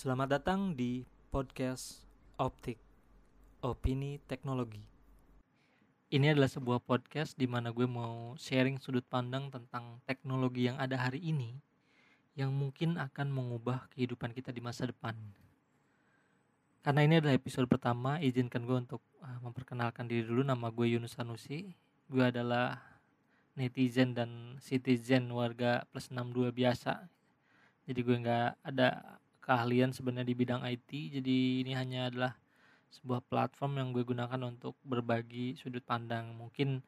Selamat datang di podcast Optik Opini Teknologi. Ini adalah sebuah podcast di mana gue mau sharing sudut pandang tentang teknologi yang ada hari ini yang mungkin akan mengubah kehidupan kita di masa depan. Karena ini adalah episode pertama, izinkan gue untuk uh, memperkenalkan diri dulu. Nama gue Yunus Sanusi. Gue adalah netizen dan citizen warga plus 62 biasa. Jadi gue nggak ada keahlian sebenarnya di bidang IT. Jadi ini hanya adalah sebuah platform yang gue gunakan untuk berbagi sudut pandang. Mungkin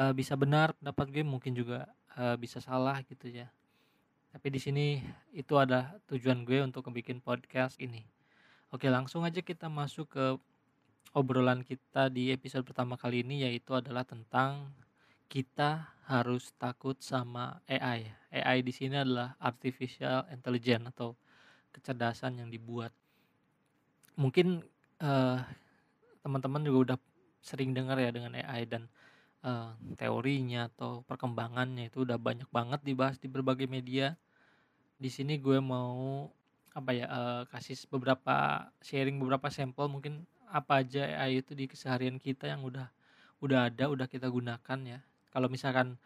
uh, bisa benar pendapat gue, mungkin juga uh, bisa salah gitu ya. Tapi di sini itu ada tujuan gue untuk bikin podcast ini. Oke, langsung aja kita masuk ke obrolan kita di episode pertama kali ini yaitu adalah tentang kita harus takut sama AI. AI di sini adalah artificial intelligence atau kecerdasan yang dibuat. Mungkin uh, teman-teman juga udah sering dengar ya dengan AI dan uh, teorinya atau perkembangannya itu udah banyak banget dibahas di berbagai media. Di sini gue mau apa ya uh, kasih beberapa sharing beberapa sampel mungkin apa aja AI itu di keseharian kita yang udah udah ada udah kita gunakan ya. Kalau misalkan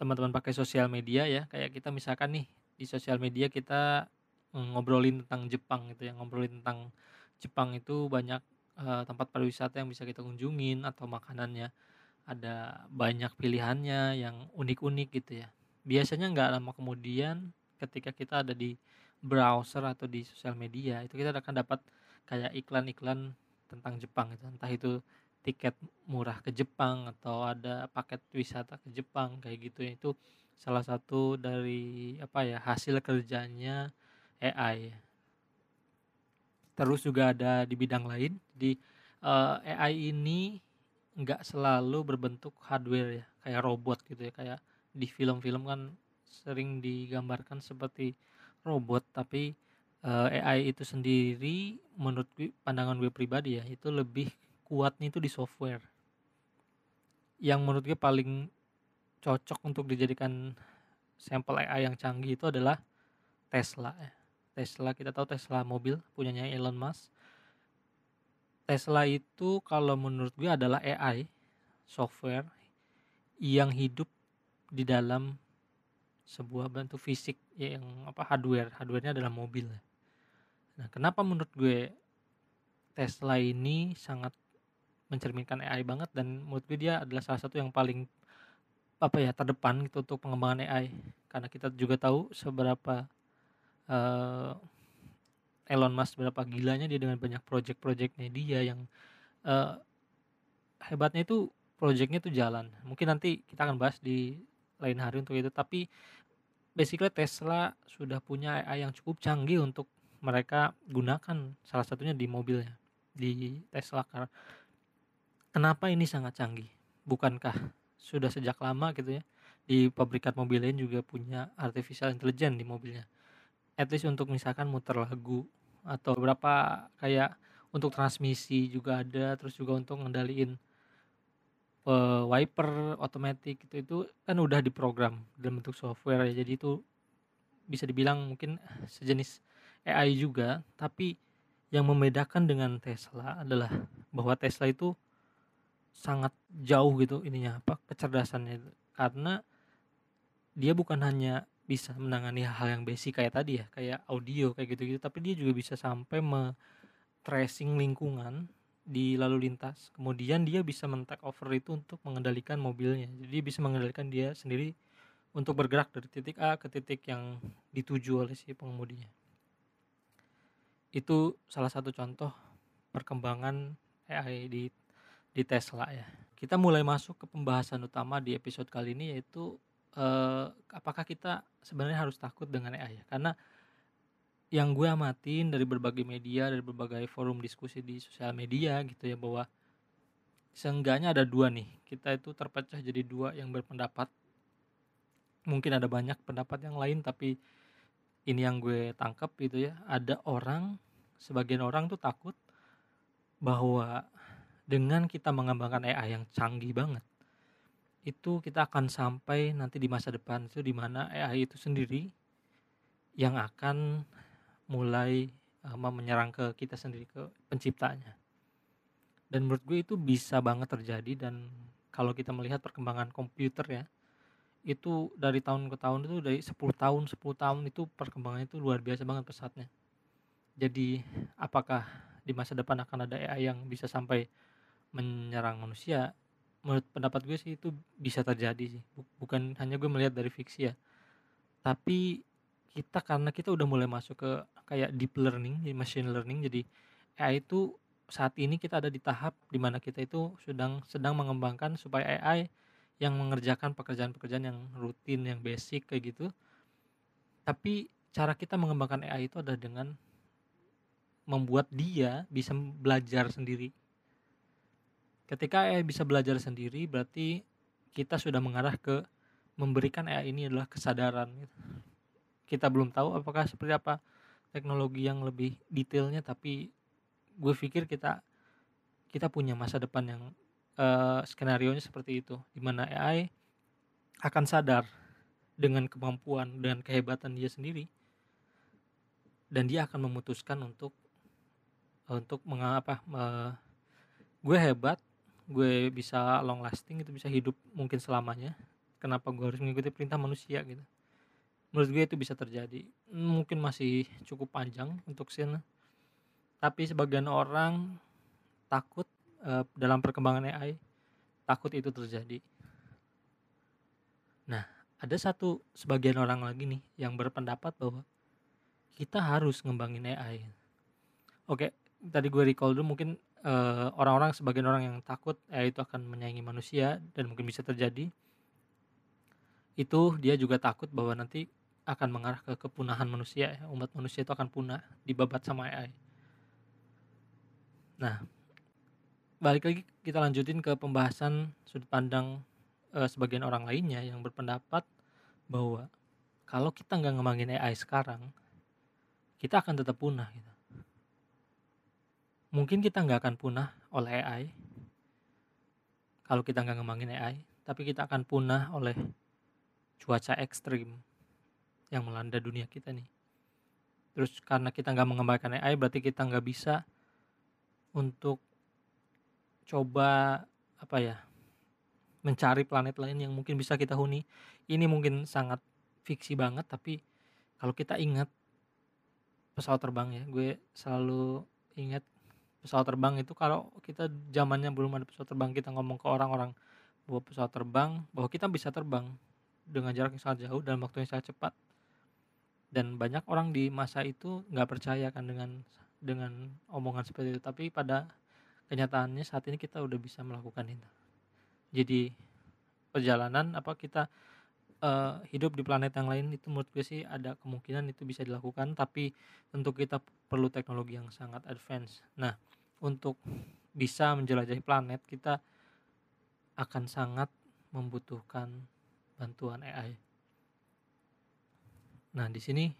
teman-teman pakai sosial media ya kayak kita misalkan nih di sosial media kita ngobrolin tentang Jepang gitu ya ngobrolin tentang Jepang itu banyak uh, tempat pariwisata yang bisa kita kunjungin atau makanannya. Ada banyak pilihannya yang unik-unik gitu ya. Biasanya nggak lama kemudian ketika kita ada di browser atau di sosial media itu kita akan dapat kayak iklan-iklan tentang Jepang itu entah itu tiket murah ke Jepang atau ada paket wisata ke Jepang kayak gitu ya. Itu salah satu dari apa ya hasil kerjanya AI. Terus juga ada di bidang lain, di uh, eh, AI ini nggak selalu berbentuk hardware ya, kayak robot gitu ya, kayak di film-film kan sering digambarkan seperti robot, tapi uh, eh, AI itu sendiri menurut gue, pandangan gue pribadi ya, itu lebih kuatnya itu di software. Yang menurut gue paling cocok untuk dijadikan sampel AI yang canggih itu adalah Tesla ya. Tesla kita tahu Tesla mobil punyanya Elon Musk. Tesla itu kalau menurut gue adalah AI software yang hidup di dalam sebuah bentuk fisik yang apa hardware. Hardwarenya adalah mobil. Nah kenapa menurut gue Tesla ini sangat mencerminkan AI banget dan menurut gue dia adalah salah satu yang paling apa ya terdepan gitu untuk pengembangan AI karena kita juga tahu seberapa uh, Elon Musk berapa gilanya dia dengan banyak project-projectnya dia yang uh, hebatnya itu projectnya itu jalan. Mungkin nanti kita akan bahas di lain hari untuk itu. Tapi basically Tesla sudah punya AI yang cukup canggih untuk mereka gunakan salah satunya di mobilnya di Tesla car. Kenapa ini sangat canggih? Bukankah sudah sejak lama gitu ya di pabrikan mobil lain juga punya artificial intelligence di mobilnya at least untuk misalkan muter lagu atau berapa kayak untuk transmisi juga ada terus juga untuk ngendaliin uh, wiper otomatis itu itu kan udah diprogram dalam bentuk software ya. Jadi itu bisa dibilang mungkin sejenis AI juga. Tapi yang membedakan dengan Tesla adalah bahwa Tesla itu sangat jauh gitu ininya apa kecerdasannya karena dia bukan hanya bisa menangani hal yang basic kayak tadi ya kayak audio kayak gitu-gitu. Tapi dia juga bisa sampai me tracing lingkungan di lalu lintas. Kemudian dia bisa men take over itu untuk mengendalikan mobilnya. Jadi bisa mengendalikan dia sendiri untuk bergerak dari titik A ke titik yang dituju oleh si pengemudinya. Itu salah satu contoh perkembangan AI di di Tesla ya. Kita mulai masuk ke pembahasan utama di episode kali ini yaitu eh, apakah kita sebenarnya harus takut dengan AI ya? Karena yang gue amatin dari berbagai media, dari berbagai forum diskusi di sosial media gitu ya bahwa seenggaknya ada dua nih. Kita itu terpecah jadi dua yang berpendapat. Mungkin ada banyak pendapat yang lain tapi ini yang gue tangkap gitu ya. Ada orang, sebagian orang tuh takut bahwa dengan kita mengembangkan AI yang canggih banget itu kita akan sampai nanti di masa depan itu di mana AI itu sendiri yang akan mulai uh, menyerang ke kita sendiri ke penciptanya. Dan menurut gue itu bisa banget terjadi dan kalau kita melihat perkembangan komputer ya itu dari tahun ke tahun itu dari 10 tahun 10 tahun itu perkembangannya itu luar biasa banget pesatnya. Jadi apakah di masa depan akan ada AI yang bisa sampai menyerang manusia menurut pendapat gue sih itu bisa terjadi sih. Bukan hanya gue melihat dari fiksi ya. Tapi kita karena kita udah mulai masuk ke kayak deep learning machine learning jadi AI itu saat ini kita ada di tahap di mana kita itu sedang sedang mengembangkan supaya AI yang mengerjakan pekerjaan-pekerjaan yang rutin yang basic kayak gitu. Tapi cara kita mengembangkan AI itu adalah dengan membuat dia bisa belajar sendiri Ketika AI bisa belajar sendiri, berarti kita sudah mengarah ke memberikan AI ini adalah kesadaran. Gitu. Kita belum tahu apakah seperti apa teknologi yang lebih detailnya, tapi gue pikir kita kita punya masa depan yang uh, skenario nya seperti itu, di mana AI akan sadar dengan kemampuan dan kehebatan dia sendiri, dan dia akan memutuskan untuk untuk mengapa uh, gue hebat gue bisa long lasting itu bisa hidup mungkin selamanya. Kenapa gue harus mengikuti perintah manusia gitu? Menurut gue itu bisa terjadi. Mungkin masih cukup panjang untuk scene. Tapi sebagian orang takut uh, dalam perkembangan AI takut itu terjadi. Nah ada satu sebagian orang lagi nih yang berpendapat bahwa kita harus ngembangin AI oke tadi gue recall dulu mungkin orang orang-orang sebagian orang yang takut ya itu akan menyaingi manusia dan mungkin bisa terjadi. Itu dia juga takut bahwa nanti akan mengarah ke kepunahan manusia ya. umat manusia itu akan punah dibabat sama AI nah balik lagi kita lanjutin ke pembahasan sudut pandang uh, sebagian orang lainnya yang berpendapat bahwa kalau kita nggak ngembangin AI sekarang kita akan tetap punah gitu mungkin kita nggak akan punah oleh AI kalau kita nggak ngembangin AI tapi kita akan punah oleh cuaca ekstrim yang melanda dunia kita nih. Terus karena kita nggak mengembangkan AI berarti kita nggak bisa untuk coba apa ya mencari planet lain yang mungkin bisa kita huni. Ini mungkin sangat fiksi banget tapi kalau kita ingat pesawat terbang ya gue selalu ingat pesawat terbang itu kalau kita zamannya belum ada pesawat terbang kita ngomong ke orang-orang bahwa pesawat terbang bahwa kita bisa terbang dengan jarak yang sangat jauh dan waktu yang sangat cepat. Dan banyak orang di masa itu nggak percaya kan dengan dengan omongan seperti itu. Tapi pada kenyataannya saat ini kita udah bisa melakukan itu. Jadi perjalanan apa kita uh, hidup di planet yang lain itu menurut gue sih ada kemungkinan itu bisa dilakukan tapi tentu kita perlu teknologi yang sangat advance nah untuk bisa menjelajahi planet kita akan sangat membutuhkan bantuan AI. Nah di sini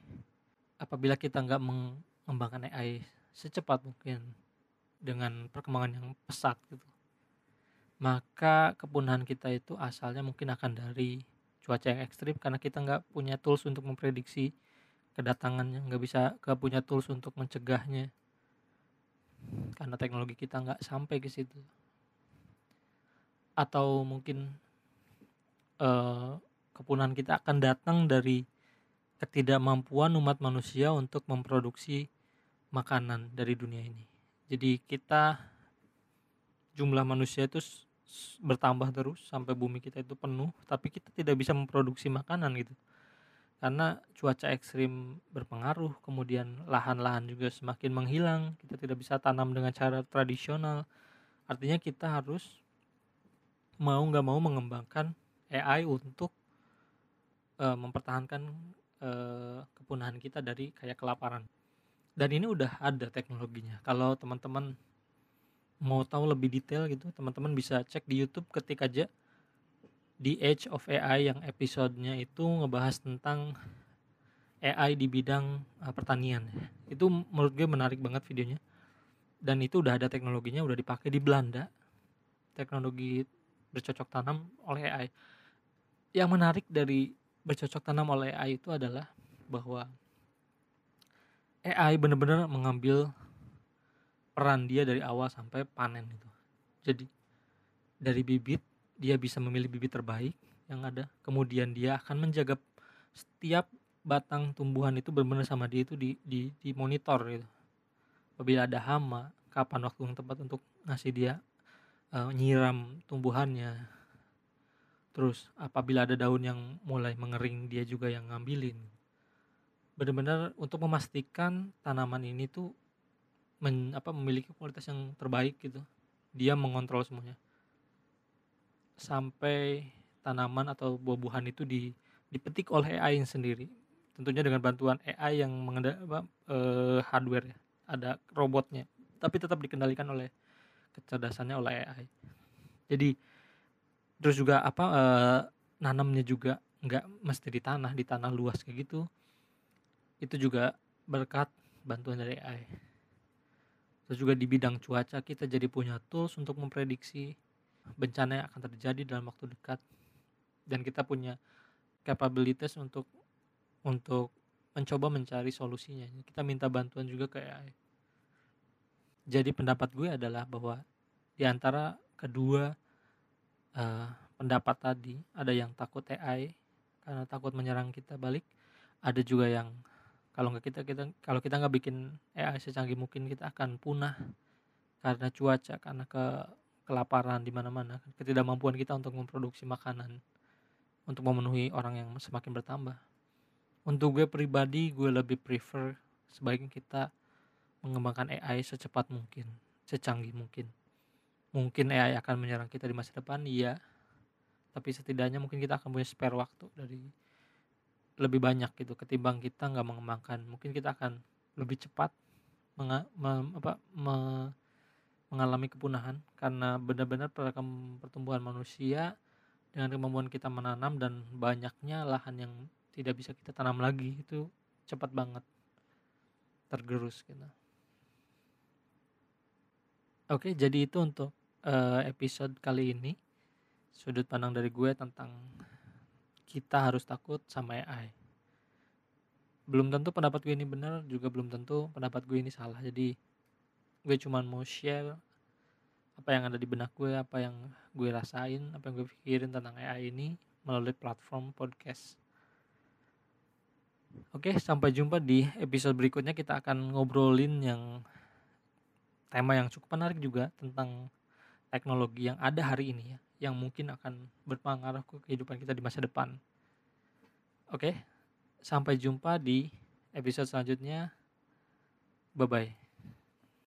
apabila kita nggak mengembangkan AI secepat mungkin dengan perkembangan yang pesat gitu, maka kepunahan kita itu asalnya mungkin akan dari cuaca yang ekstrim karena kita nggak punya tools untuk memprediksi kedatangannya, nggak bisa nggak punya tools untuk mencegahnya karena teknologi kita nggak sampai ke situ atau mungkin uh, kepunahan kita akan datang dari ketidakmampuan umat manusia untuk memproduksi makanan dari dunia ini. Jadi kita jumlah manusia itu bertambah terus sampai bumi kita itu penuh, tapi kita tidak bisa memproduksi makanan gitu. Karena cuaca ekstrim berpengaruh kemudian lahan-lahan juga semakin menghilang kita tidak bisa tanam dengan cara tradisional. Artinya kita harus mau nggak mau mengembangkan AI untuk uh, mempertahankan uh, kepunahan kita dari kayak kelaparan. Dan ini udah ada teknologinya. Kalau teman-teman mau tahu lebih detail gitu teman-teman bisa cek di YouTube ketik aja. Di Age of AI yang episodenya itu ngebahas tentang AI di bidang uh, pertanian. Itu menurut gue menarik banget videonya. Dan itu udah ada teknologinya udah dipakai di Belanda. Teknologi bercocok tanam oleh AI yang menarik dari bercocok tanam oleh AI itu adalah bahwa AI bener-bener mengambil peran dia dari awal sampai panen itu. Jadi dari bibit dia bisa memilih bibit terbaik yang ada. Kemudian dia akan menjaga setiap batang tumbuhan itu benar-benar sama dia itu di, di, di monitor gitu. Apabila ada hama, kapan waktu yang tepat untuk ngasih dia uh, nyiram tumbuhannya. Terus apabila ada daun yang mulai mengering dia juga yang ngambilin benar-benar untuk memastikan tanaman ini tuh men, apa memiliki kualitas yang terbaik gitu. Dia mengontrol semuanya. Sampai tanaman atau buah-buahan itu di, dipetik oleh AI yang sendiri. Tentunya dengan bantuan AI yang mengendal apa, eh, hardware ya ada robotnya. Tapi tetap dikendalikan oleh kecerdasannya oleh AI jadi terus juga apa eh, nanamnya juga nggak mesti di tanah di tanah luas kayak gitu. Itu juga berkat bantuan dari AI terus juga di bidang cuaca kita jadi punya tools untuk memprediksi bencana yang akan terjadi dalam waktu dekat. Dan kita punya capabilities untuk untuk mencoba mencari solusinya. Kita minta bantuan juga ke AI jadi pendapat gue adalah bahwa di antara kedua uh, pendapat tadi ada yang takut AI karena takut menyerang kita balik ada juga yang kalau nggak kita kita kalau kita nggak bikin AI secanggih mungkin kita akan punah karena cuaca karena ke kelaparan di mana-mana. Ketidakmampuan kita untuk memproduksi makanan untuk memenuhi orang yang semakin bertambah. Untuk gue pribadi gue lebih prefer sebaiknya kita mengembangkan AI secepat mungkin secanggih mungkin. Mungkin AI akan menyerang kita di masa depan iya. Tapi setidaknya mungkin kita akan punya spare waktu dari lebih banyak gitu ketimbang kita nggak mengembangkan mungkin kita akan lebih cepat menga, me, apa, me, mengalami kepunahan karena benar-benar pertumbuhan manusia dengan kemampuan kita menanam dan banyaknya lahan yang tidak bisa kita tanam lagi itu cepat banget tergerus gitu. Oke, jadi itu untuk uh, episode kali ini. Sudut pandang dari gue tentang kita harus takut sama AI belum tentu pendapat gue ini benar juga belum tentu pendapat gue ini salah. Jadi gue cuman mau share apa yang ada di benak gue apa yang gue rasain apa yang gue pikirin tentang AI ini melalui platform podcast. Oke sampai jumpa di episode berikutnya. Kita akan ngobrolin yang tema yang cukup menarik juga tentang teknologi yang ada hari ini ya yang mungkin akan berpengaruh ke kehidupan kita di masa depan. Oke, sampai jumpa di episode selanjutnya. Bye bye.